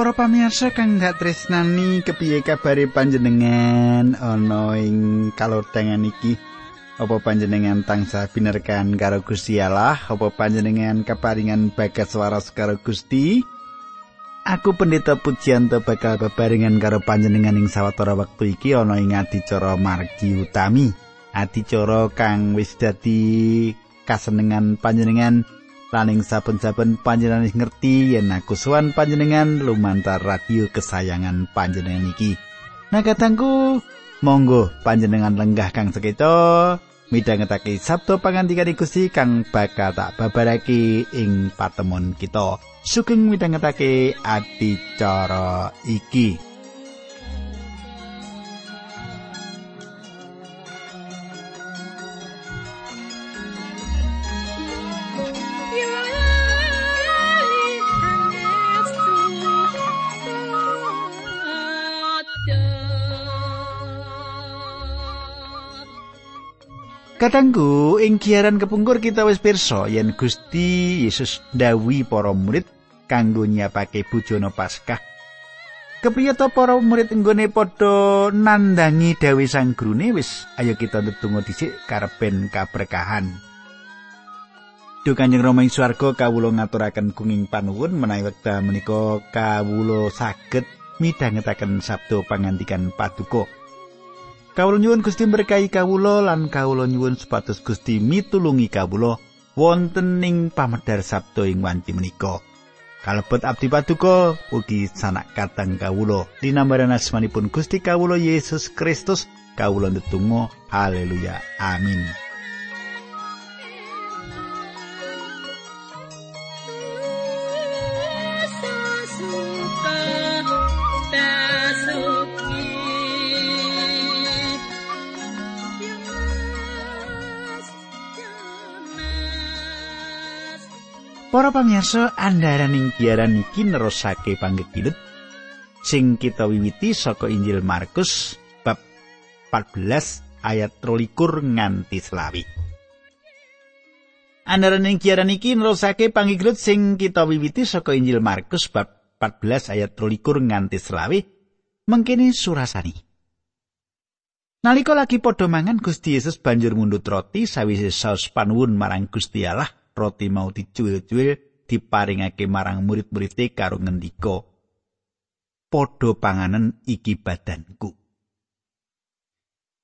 Para pamirsa kang dak tresnani kepiye kabare panjenengan ana ing kalodhangan iki? Apa panjenengan tansah binerkan karo Gusti Allah? Apa panjenengan keparingan bagas waras karo Gusti? Aku pendeta Pujianto bakal bebarengan karo panjenengan ing sawetara wektu iki ana ing adicara margi utami. Adicara kang wis dadi kasenengan panjenengan Laning saben-saben panjenengan ngerti yen aku suwan panjenengan lumantar radio kesayangan panjenengan iki. Nah katangku, monggo panjenengan lenggah kang sekeca midhangetake sabda pangandikan Gusti kang bakal tak babarake ing patemon kita. Sugeng midhangetake adicara iki. Katanggu ing giaran kepungkur kita wis pirsa yen Gusti Yesus dawi para murid kanggo nyiapake bujana Paskah. Kepriye to para murid enggone padha nandangi dawe sang grune wis ayo kita ndedonga dhisik karepen kaberkahan. Duh Kanjeng Rama ing swarga kawula ngaturaken gunging panuwun menawi wekdal menika kawula saged midhangetaken sabda pangandikan paduka. Kawula nyuwun Gusti berkahi kawula lan kawula nyuwun supados Gusti mitulungi kawula wonten ing pamedar sabda ing wanci menika. Kalebet abdi paduka ugi sanak katang kawula dinambaran asmanipun Gusti kawula Yesus Kristus kawula ndedonga haleluya amin. Para pamirsa andaran ing biaran iki nerusake panggegilut sing kita wiwiti saka Injil Markus bab 14 ayat 23 nganti selawi. Andaran ing biaran iki nerusake panggegilut sing kita wiwiti saka Injil Markus bab 14 ayat 23 nganti selawi mengkini surasani. Nalika lagi padha mangan Gusti Yesus banjur mundut roti sawise saus panuwun marang Gusti Allah roti mau dicuil-cuil diparingake marang murid-muride karo ngendika padha panganan iki badanku.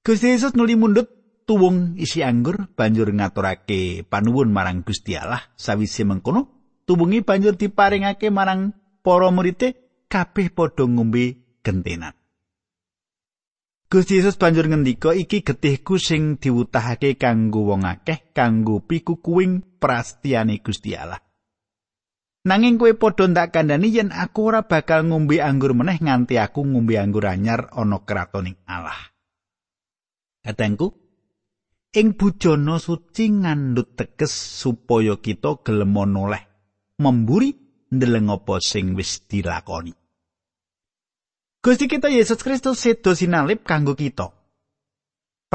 Gusti Yesus nuli mundut tuwung isi anggur banjur ngaturake panuwun marang Gusti Allah. Sawise mengkono tuwungi banjur diparingake marang para murite kabeh padha ngombe gentenan. Gusti Yesus banjur ngendika iki getihku sing diwutahake kanggo wong akeh kanggo pikukuing prastiane Gusti Allah. Nanging kowe padha ndak kandhani yen aku ora bakal ngombe anggur meneh nganti aku ngombe anggur anyar ana kratoning Allah. Katengku, ing bujana suci ngandhut teges supaya kita gelem noleh memburi ndeleng apa sing wis dilakoni. Gusti kita Yesus Kristus sedo sinalip kanggo kita.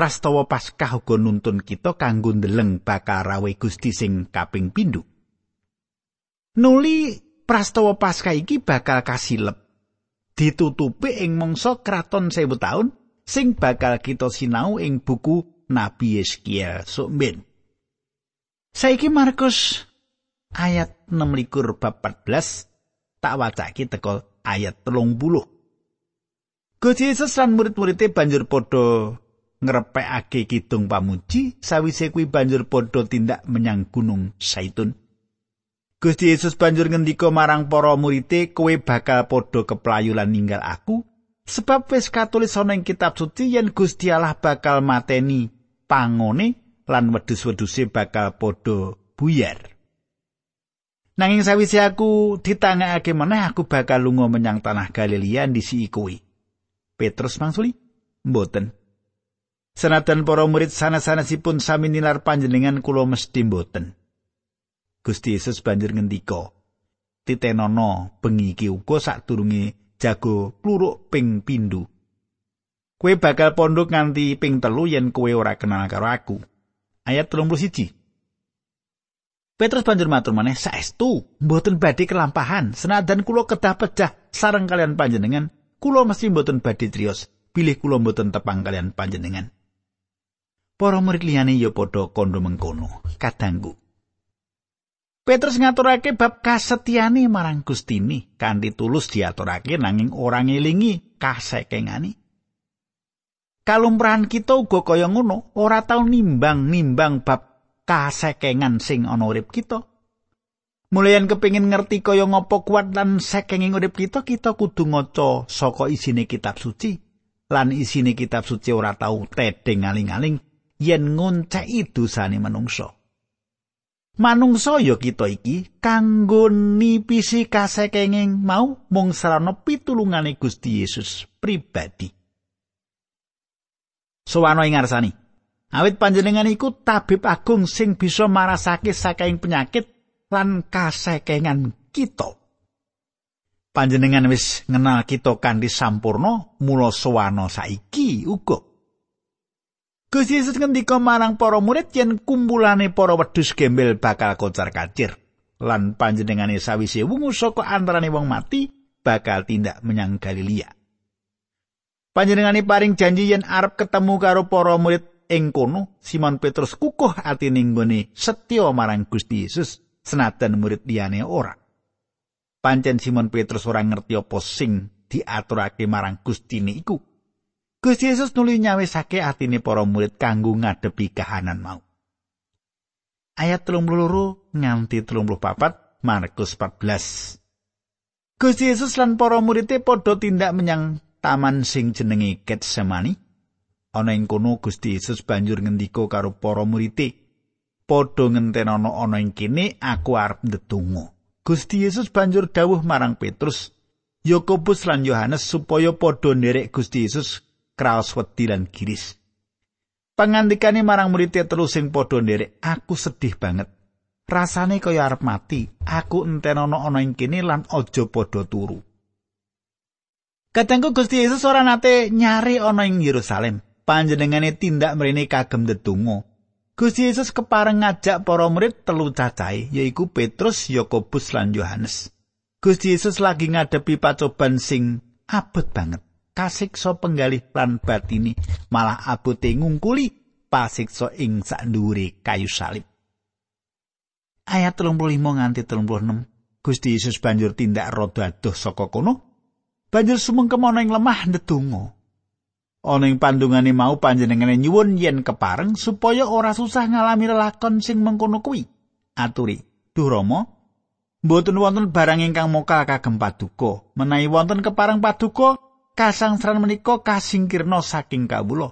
Prastawa Paskah uga nuntun kita kanggo ndeleng bakal rawe Gusti sing kaping pindho. Nuli prastawa Paskah iki bakal kasilep ditutupi ing mangsa kraton sewu taun sing bakal kita sinau ing buku Nabi Yeskiel sumben. Saiki Markus ayat 16 bab 14 tak wacake teko ayat 30. Gusti Yesus lan murid-muride banjur padha ngrepekake kidung pamuji sawise kuwi banjur padha tindak menyang gunung Saitun. Gusti Yesus banjur ngendika marang para murite kowe bakal padha keplayu lan ninggal aku sebab wis katulis ana ing kitab suci yen Gusti Allah bakal mateni pangone lan wedhus-wedhuse bakal padha buyar. Nanging sawise aku ditangekake meneh aku bakal lunga menyang tanah Galilea ndisi kowe. Petrus mangsuli? Mboten. Senajan para murid sana-sanasipun sami nilar panjenengan kula mesti mboten. Gusti Yesus banjur ngendika, "Titenono bengi iki uga sadurunge jago pluruk ping pindu. Kowe bakal pondok nganti ping telu yen kowe ora kenal karo aku." Ayat 31. Petrus banjur matur maneh, "Saestu, mboten badhe kelampahan, senajan kula kedah pecah sareng kalian panjenengan, kula mesti mboten badhe trios, pilih kula mboten tepang kalian panjenengan." Para murid liyane ya padha kandha mengkono, kadangku. Petrus ngaturake bab kasetyane marang Gustini kanthi tulus diaturake nanging ora ngelingi kasekengani. Kalumprahan kita uga kaya ngono, ora tau nimbang-nimbang bab kasekengan sing ana urip kita. Mulayan kepingin ngerti kaya ngopo kuat lan sekenging urip kita, kita kudu ngaca saka isine kitab suci. Lan isine kitab suci ora tau tedeng aling-aling yen ngonceki dosane manungsa. Manungsa ya kita iki kanggo nipisi kasekenging mau mung sarana pitulungane Gusti Yesus pribadi. Sowana ing ngarsani. Awit panjenengan iku tabib agung sing bisa marasake saking penyakit lan kasekengan kita. Panjenengan wis ngenal kita kanthi sampurno mula sowana saiki uga. Gusti Yesus ngendika marang para murid yen kumpulane para wedhus gembel bakal kocar kacir lan panjenengane sawise wungu saka antarane wong mati bakal tindak menyang Galilea. Panjenengane paring janji yen arep ketemu karo para murid ing kono Simon Petrus kukuh ati ning gone setya marang Gusti Yesus senajan murid liyane ora. Pancen Simon Petrus ora ngerti apa sing diaturake marang Gustine iku. Gusti Yesus nuli nyawisake atine para murid kanggo ngadepi kahanan mau. Ayat 32 nganti 34 Markus 14. Gusti Yesus lan para muridé padha tindak menyang taman sing jenenge Getsemani. ana ing kono Gusti Yesus banjur ngendika karo para murid-e padha ngentenana ana ing kene aku arep ndedonga Gusti Yesus banjur dawuh marang Petrus Yakobus lan Yohanes supaya padha nderek Gusti Yesus kraos wedi lan giris Pangandikane marang murid-e telu sing padha nderek aku sedih banget rasane kaya arep mati aku entenana ana ing kene lan aja padha turu Katengku Gusti Yesus ora nate nyari ana ing Yerusalem panjenengane tindak mrene kagem ndedonga. Gusti Yesus kepareng ngajak para murid telu cacahe yaiku Petrus, Yakobus lan Yohanes. Gusti Yesus lagi ngadepi pacoban sing abot banget. Kasiksa penggalih lan batini malah abote ngungkuli pasiksa ing sakndure kayu salib. Ayat 35 nganti 36 Gusti Yesus banjur tindak rada adoh saka kono banjur sumengkem ana ing lemah ndedonga. ana ing pandungane mau panjenengane nyuwun yen kepareng supaya ora susah ngalami lelakon sing mengkono kuwi aturi duh rama mboten wonten barang ingkang mokal kagem paduka menawi wonten kepareng paduka kasangsaran menika kasingkirna saking kawula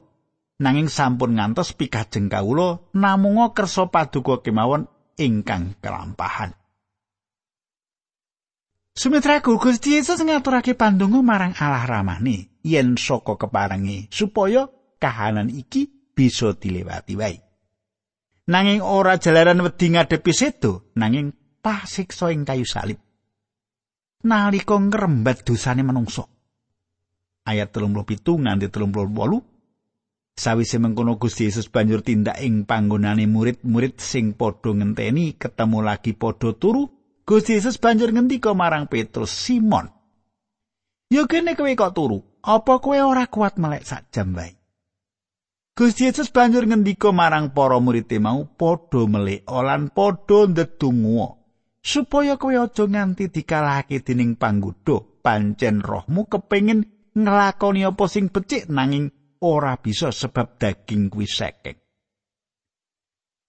nanging sampun ngantos pikajeng kawula namunga kersa paduka kemawon ingkang kelampahan Sumitraku Gusti Yesus ngaturake pandonga marang Allah ramane yen saka keparengi supaya kahanan iki bisa dilewati wae. Nanging ora jalaran wedi ngadepi sedo, nanging pasiksa ing kayu salib. Nalika ngrembat dosane manungsa. Ayat 37 nganti 38 Sawise mengkono Gusti Yesus banjur tindak ing panggonane murid-murid sing padha ngenteni ketemu lagi padha turu Gusti Yesus banjur ngendika marang Petrus, "Simon, yo kene kowe kok turu? Apa kowe ora kuat melek sak jam wae?" Gusti Yesus banjur ngendika marang para murid mau, "Padha melek lan padha ndedonga, supaya kowe aja nganti dikalahake dening panggodha, pancen rohmu kepengin nglakoni apa sing becik nanging ora bisa sebab daging kuwi sekek."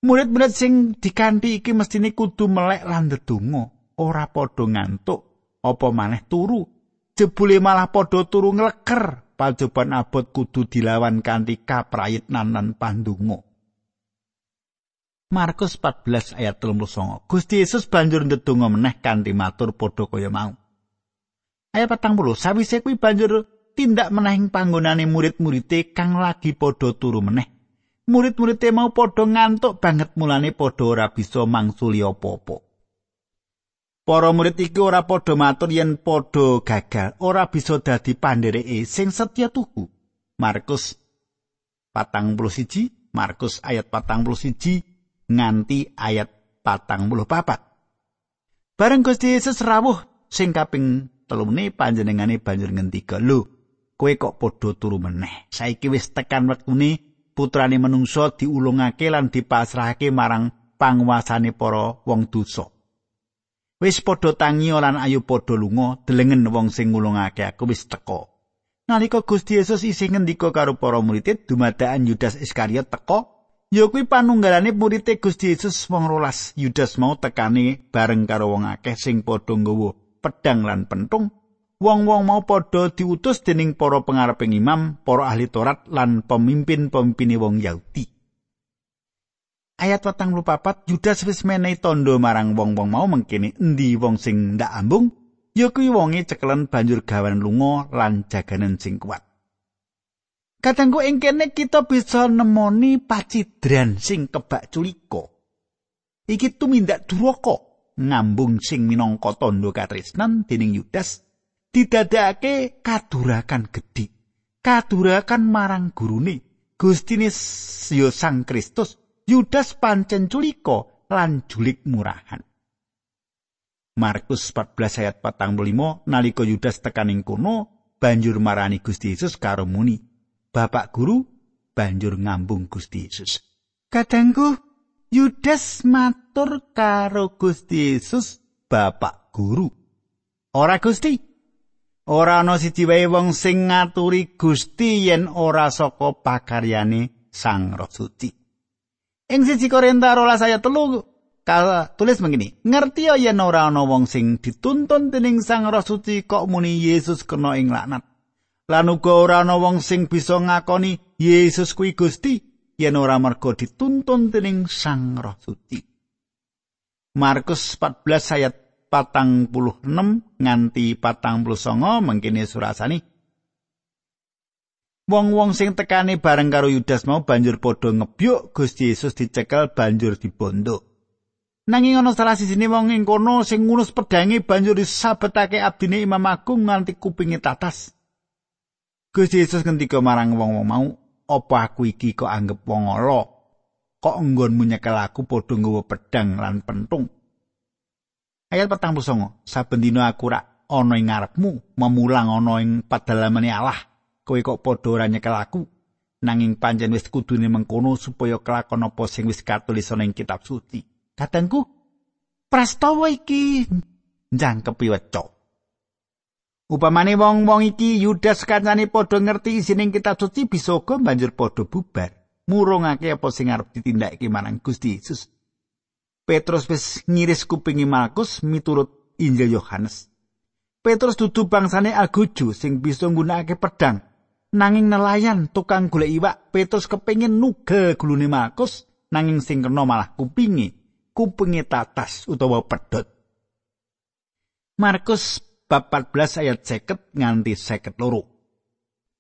Murid-murid sing dikanthi iki mestine kudu melek lan ndedonga, ora padha ngantuk, apa maneh turu. Jebule malah padha turu ngleker, pajoban abot kudu dilawan kanthi kaprayitnan lan pandonga. Markus 14 ayat 39. Gusti Yesus banjur ndedonga meneh kanthi matur padha kaya mau. Ayat 40, sawise kuwi banjur tindak meneh ing panggonane murid-muride kang lagi padha turu meneh. murid-muride mau padha ngantuk banget mulane padha ora bisa mangsuli apa-apa. Para murid iki ora padha matur yen padha gagal, ora bisa dadi pandhereke sing setya tuhu. Markus 41, Markus ayat 41 nganti ayat patang puluh papat. Bareng Gusti Yesus rawuh sing kaping telune panjenengane banjur ngendika, "Lho, kowe kok padha turu meneh. Saiki wis tekan wektune putrane menungso diulungake lan dipasrahake marang panguasane para wong dosa." Wis padha tangi lan ayu padha lunga, delengen wong sing ngulungake aku wis teka. Nalika Gusti Yesus isih ngendika karo para murid, dumadakan Yudas Iskariot teka, Ya kuwi panunggalane murid Gusti Yesus wong rolas Yudas mau tekani bareng karo wong akeh sing padha nggawa pedang lan pentung. Wong-wong mau padha diutus dening para pengareping imam, para ahli Taurat lan pemimpin-pemimpine wong Yahudi. Ayat watang papat Yudas wis menehi tondo marang wong-wong mau mengkini endi wong sing ndak ambung, ya kuwi wonge cekelen banjur gawan lunga lan jaganan sing kuat. Kadangku ing kene kita bisa nemoni pacidran sing kebak culika. Iki tumindak duraka ngambung sing minangka tandha katresnan dening Yudas didadekake kadurakan gedhi. Kadurakan marang gurune Gustine ya Sang Kristus Yudas pancen culika lan julik murahan. Markus 14 ayat 45 nalika Yudas tekaning kono banjur marani Gusti Yesus karo muni Bapak guru banjur ngambung Gusti Yesus. Kadangku Yudas matur karo Gusti Yesus Bapak guru. Ora Gusti. Ora ana siji wae wong sing ngaturi Gusti yen ora saka pakaryane Sang Roh Suci. Ing siji Korintus 12 ayat 3 tulis begini, ngerti yen ora ana wong sing dituntun dening Sang Roh Suci kok muni Yesus kena ing laknat. lan uga ora ana wong sing bisa ngakoni Yesus kuwi Gusti yen ora merga dituntun dening Sang Roh Suci. Markus 14 ayat 46 nganti 49 mangkene surasani Wong-wong sing tekane bareng karo Yudas mau banjur padha ngebyuk Gusti Yesus dicekel banjur dibondo. Nanging ana salah sisine wong ing kono sing ngunus pedange banjur disabetake abdine Imam Agung nganti kupinge tatas. Gusti Yesus ngendika marang wong-wong mau, "Apa aku iki kok anggap wong ala? Kok enggonmu nyekel aku padha nggawa pedang lan pentung?" Ayat 49, "Saben dina aku rak ana ing ngarepmu, memulang ana ing padalamane Allah. Kowe kok padha ora nyekel aku?" Nanging pancen wis kudune mengkono supaya kelakon apa sing wis katulis ana ing kitab suci. Katengku, prastawa iki njangkepi weca. Upamane wong-wong iki Yudas kancane padha ngerti isining kitab suci bisa uga banjur padha bubar. Murungake apa sing arep ditindakake marang Gusti Yesus. Petrus wis ngiris kupingi Markus miturut Injil Yohanes. Petrus dudu bangsane aguju sing bisa nggunakake pedang. Nanging nelayan tukang golek iwak, Petrus kepengin nuga gulune Markus, nanging sing kena malah kupingi, kupingi tatas utawa pedot. Markus bab 14 ayat 50 nganti 52.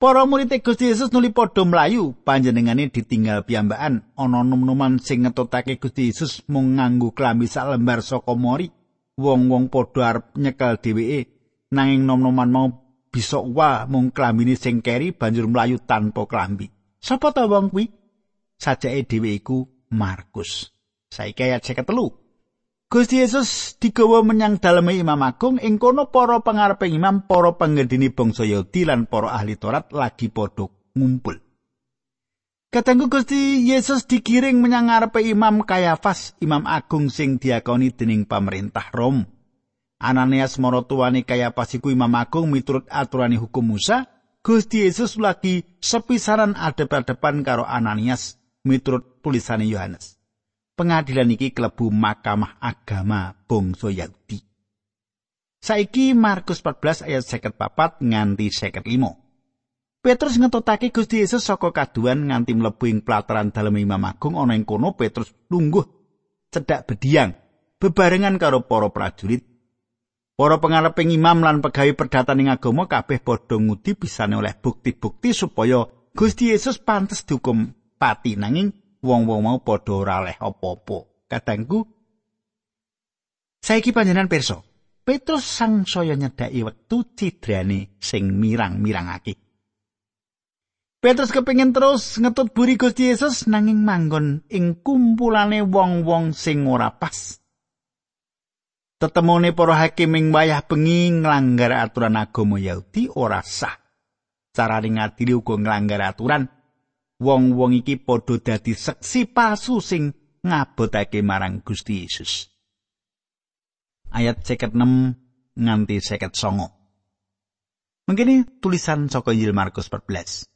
Para murid Gusti Yesus nuli padha mlayu, panjenengane ditinggal piyambakan ana num-numan sing ngetutake Gusti Yesus mung nganggo klambi sak lembar saka mori. Wong-wong padha arep nyekel dheweke, nanging nom-noman mau bisa wa mung klambine sing keri banjur mlayu tanpa klambi. Sapa ta wong kuwi? Sajake dhewe iku Markus. Saiki ayat 53. Gusti Yesus digawa menyang daleme Imam Agung ing kono para pangarepe imam, para penggedini bangsa Yahudi lan para ahli Taurat lagi padha ngumpul. Katenggu Gusti Yesus dikiring menyang ngarepe Imam Kayafas, Imam Agung sing diakoni dening pemerintah Rom. Ananias maratuwane Kayafas iku Imam Agung miturut aturane hukum Musa. Gusti Yesus lagi sepisaran adep-adepan karo Ananias miturut tulisane Yohanes. Pengadilan iki klebu Mahkamah Agama bangsa Yahudi. Saiki Markus 14 ayat 54 nganti 55. Petrus ngetotake Gusti Yesus saka kaduan nganti mlebu ing plataran dalem Imam Agung ana ing kono Petrus lungguh cedhak bediang bebarengan karo para prajurit. Para pengareping imam lan pegawai perdatan ing agama kabeh padha ngudi bisane oleh bukti-bukti supaya Gusti Yesus pantes dihukum pati nanging wong-wong mau padha ora leh apa-apa. Kadangku saiki panjenengan pirsa, Petrus sang saya nyedaki wektu cidrane sing mirang-mirangake. Petrus kepingin terus ngetut buri Gusti Yesus nanging manggon ing kumpulane wong-wong sing ora pas. Tetemone para hakim ing wayah bengi nglanggar aturan agama Yahudi ora sah. Carane ngadili uga nglanggar aturan. Wong-wong iki padha dadi seksi palsu sing ngabotake marang Gusti Yesus. Ayat 56 nganti 59. Mengkini tulisan saka Injil Markus 14.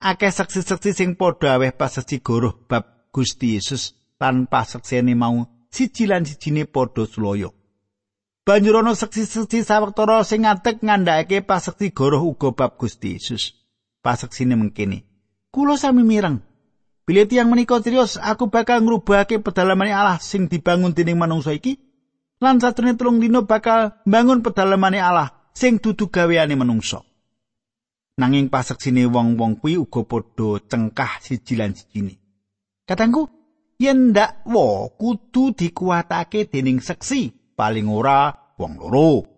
akeh saksi-saksi sing padha aweh pasaksi goroh bab Gusti Yesus lan pasaksene mau siji lan sijine padha sulaya. Banjur ana saksi-saksi sawektara sing ngadeg ngandhakake pasaksi goroh uga bab Gusti Yesus. Pasaksine mengkene, kula sami mireng. Bilih tiyang menika trios aku bakal ngrubahake pedalamane Allah sing dibangun dening manungsa iki lan satrene telung dina bakal bangun pedalamane Allah sing dudu gaweane manungsa. nanging paseksine wong-wong kuwi uga padha cengkah siji lan sijine. Katangku, yen ndak wo kudu dikuatake dening seksi, paling ora wong loro.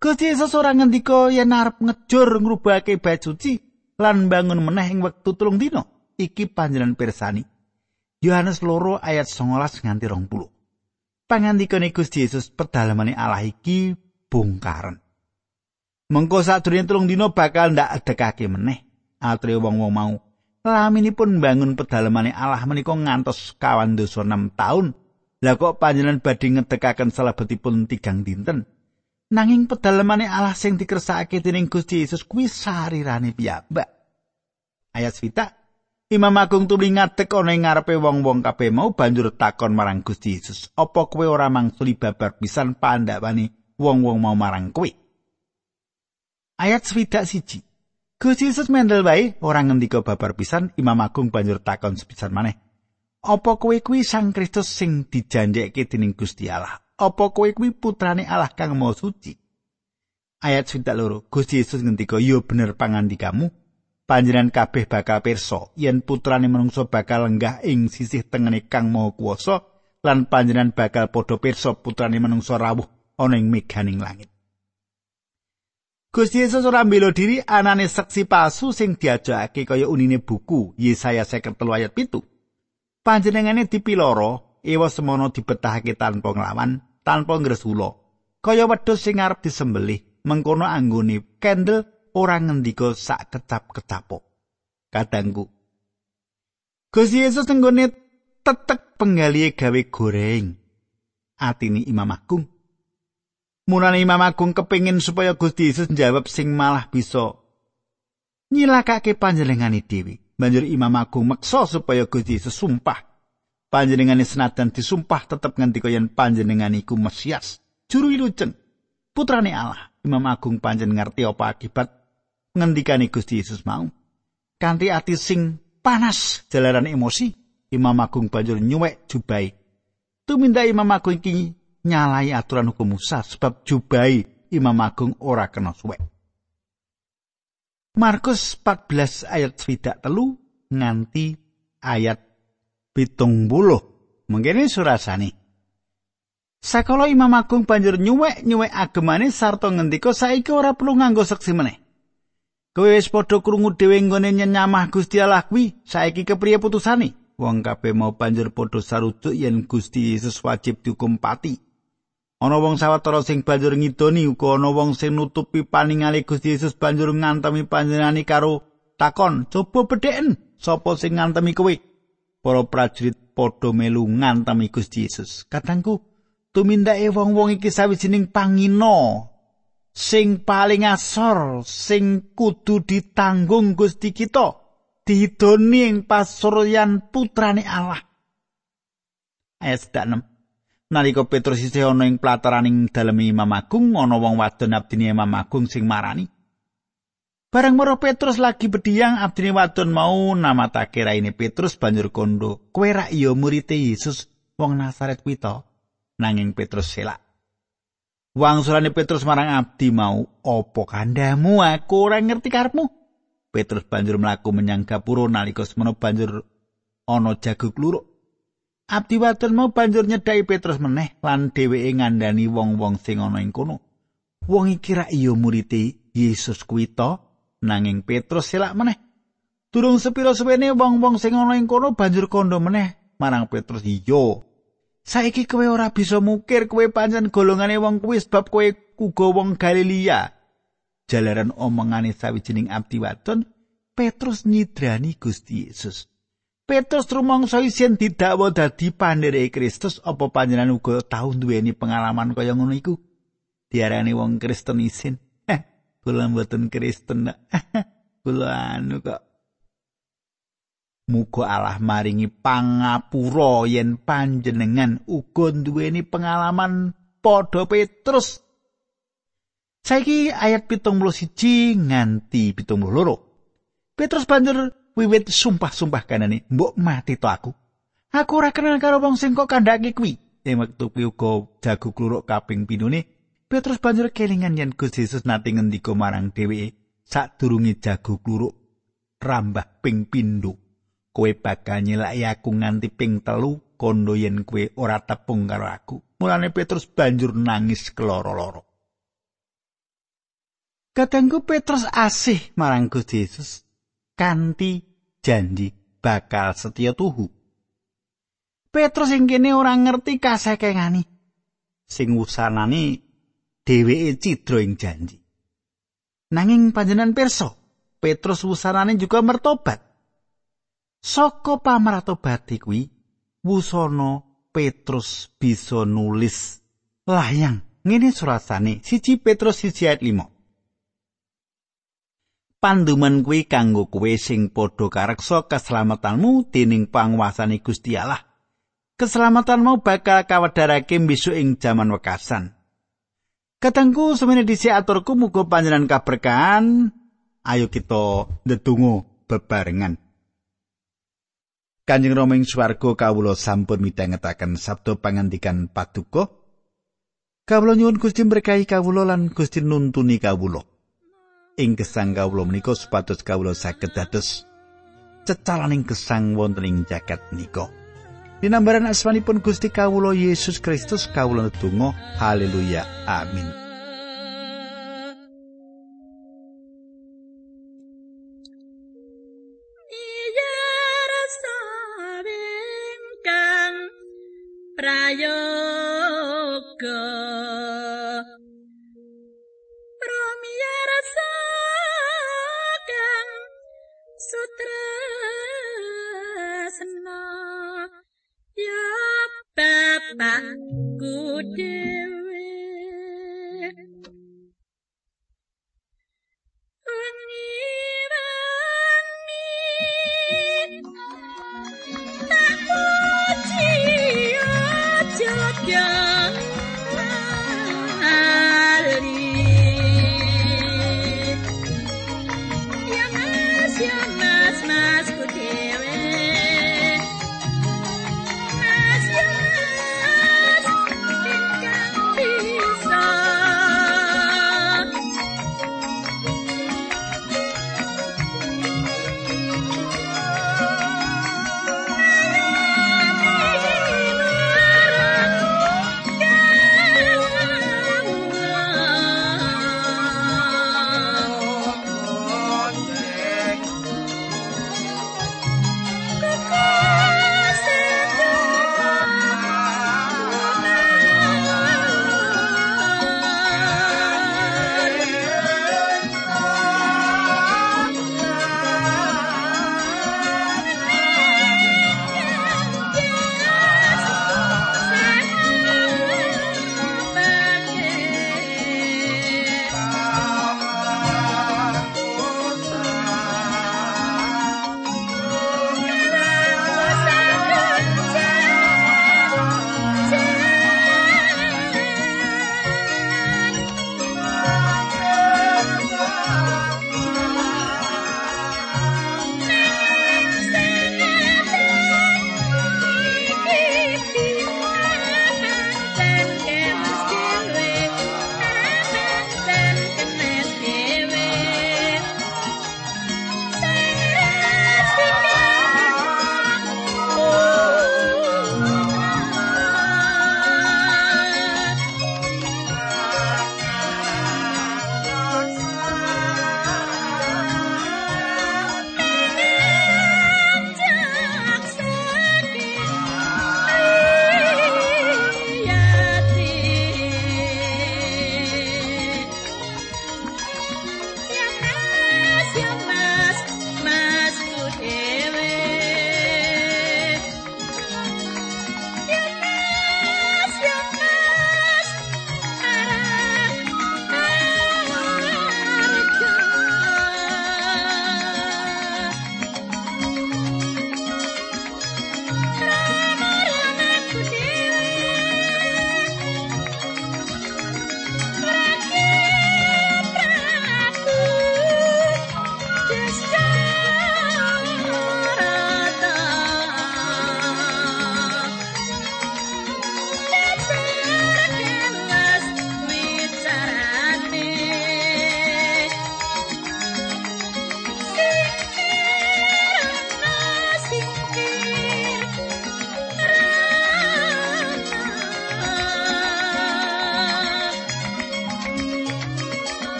Gusti Yesus ora ngendika yen arep ngejur ngrubahake bait suci lan bangun meneh ing wektu tulung dina. Iki panjenengan pirsani. Yohanes loro ayat 19 nganti 20. Pangandikane Gusti Yesus pedalamane Allah iki bongkaran. Mengko sadurunge telung dina bakal ndak adekake meneh atre wong-wong mau. Laminipun bangun pedalemane Allah menika ngantos kawan dosa 6 taun. Lah kok panjenengan badhe ngedekaken salebetipun tigang dinten. Nanging pedalemane Allah sing dikersakake dening Gusti Yesus kuwi sarirane piyambak. Ayat swita Imam Agung tuli ngadeg ana ing ngarepe wong-wong kabeh mau banjur takon marang Gusti Yesus, "Apa kowe ora mangsuli babar pisan pandhawane wong-wong mau marang kowe?" ayat swidak siji. Gusti Yesus mendel wae ora ngendika babar pisan Imam Agung banjur takon sepisan maneh. Apa kowe kuwi Sang Kristus sing dijanjekke dening Gusti Allah? Apa kowe kuwi putrane Allah kang Maha Suci? Ayat swidak loro. Gusti Yesus ngendika, "Yo bener pangandikamu. Panjenengan kabeh bakal pirsa yen putrane manungsa bakal lenggah ing sisih tengene Kang Maha Kuwasa lan panjenengan bakal padha pirsa putrane manungsa rawuh ana ing meganing langit." Gusti Yesus ora mbela diri anane seksi palsu sing diajakake kaya unine buku Yesaya 53 ayat 7. Panjenengane dipiloro, ewa semono dibetahake tanpa nglawan, tanpa ngresula. Kaya wedhus sing arep disembelih, mengkono anggone kendel ora ngendika sak kecap-kecapo. Kadangku. Gusti Yesus tenggone tetek penggalihe gawe goreng. Atini Imam Agung Mulane Imam Agung kepingin supaya Gusti Yesus njawab sing malah bisa nyilakake panjenengane dhewe. Banjur Imam Agung meksa supaya Gusti Yesus sumpah. Panjenengane senajan disumpah tetep ngendika yen panjenengane iku Mesias, juru ilujeng, putrane Allah. Imam Agung panjen ngerti apa akibat ngendikane Gusti Yesus mau. Kanthi ati sing panas jalaran emosi, Imam Agung banjur nyuwek jubai. Tuminta Imam Agung iki nyalai aturan hukum Musa sebab jubai Imam Agung ora kena suwek. Markus 14 ayat swidak telu nganti ayat pitung buluh. Mungkin ini surasani. Sakala Imam Agung banjur nyuwek nyuwek agemane sarta ngendika saiki ora perlu nganggo seksi meneh. Kowe wis padha krungu dhewe nggone nyenyamah Gusti Allah kuwi, saiki kepriye putusane? Wong kabeh mau banjur padha sarujuk yen Gusti Yesus wajib dihukum pati. Ana wong sawetara sing banjur ngidoni uga ana wong sing nutupi paningale Gusti Yesus banjur ngantemi panjenengane karo takon, "Coba bedheken, sapa sing ngantemi kowe?" Para prajurit padha melu ngantemi Gusti Yesus. Katangku, tumindake wong-wong iki sawijining pangino sing paling asor sing kudu ditanggung Gusti kita dihidoni ing pasuryan putrane Allah. Ayat 6 Nalika Petrus isih ana ing plataraning dalem Imam Agung, ana wong wadon abdine Imam Agung sing marani. Bareng maro Petrus lagi bediang abdine wadon mau namatake raine Petrus banjur kondo, "Kowe ra iya murid Yesus wong Nazaret kuwi to?" Nanging Petrus selak. Wangsulane Petrus marang abdi mau, "Apa kandamu? Aku ora ngerti karepmu." Petrus banjur mlaku menyang gapura nalika semana banjur ana jago kluruk. Abdi wadon mau banjur nyedhaki Petrus meneh lan dheweke ngandani wong-wong sing ana ing kono. Wong iki ra iya murid Yesus kuwi to, nanging Petrus selak meneh. Durung sepira suwene wong-wong sing ana ing kono banjur kondo meneh marang Petrus, "Iya. Saiki kowe ora bisa mukir kowe pancen golongane wong kuwi sebab kowe uga wong Galilea." Jalaran omongane sawijining abdi wadon, Petrus nyidrani Gusti Yesus. Petrus rumangsa isien didakwa dadi pandherek Kristus apa panjenengan uga tau duweni pengalaman kaya ngono iku? Diarani wong Kristen isin. Kula mboten Kristen. Kula anu kok. Muga Allah maringi pangapura yen panjenengan uga duweni pengalaman padha Petrus. Saiki ayat pitung puluh siji nganti pitung puluh Petrus banjur wiwit sumpah-sumpah kanane, mbok mati to aku. Aku ora kenal karo wong sing kok kandhake kuwi. Ing wektu kuwi uga jago kluruk kaping pinune, Petrus banjur kelingan yen Gusti Yesus nate ngendika marang dheweke sadurunge jago kluruk rambah ping pindho. Kowe bakal nyelaki aku nganti ping telu kondo yen kowe ora tepung karo aku. Mulane Petrus banjur nangis keloro-loro. Kadangku Petrus asih marang Gusti Yesus. kanthi janji bakal setya tuhu. Petrus sing kene ora ngerti kasekengani. Sing wusanane dheweke cidra ing janji. Nanging panjenengan pirsa, Petrus wusanane juga mertobat. Saka pamratobat kuwi, wusana Petrus bisa nulis layang ngene surasane siji Petrus siji ayat 5. panduman kuwi kanggo kowe sing padha kareksa keselamatanmu dening panguwasane Gusti Allah. Keselamatanmu bakal kawedarake besok ing jaman wekasan. Katengku semene dhisik aturku muga panjenengan kaberkahan. Ayo kita ndedonga bebarengan. Kanjeng Rama ing swarga kawula sampun midhangetaken sabda pangandikan paduka. Kawula nyuwun Gusti berkahi kawula lan Gusti nuntuni kawula. ing gesang kawula menika supados kawula saged dados cecalaning gesang wonten ing jagat menika. Dinambaran asmanipun Gusti kawula Yesus Kristus kawula ndonga haleluya amin.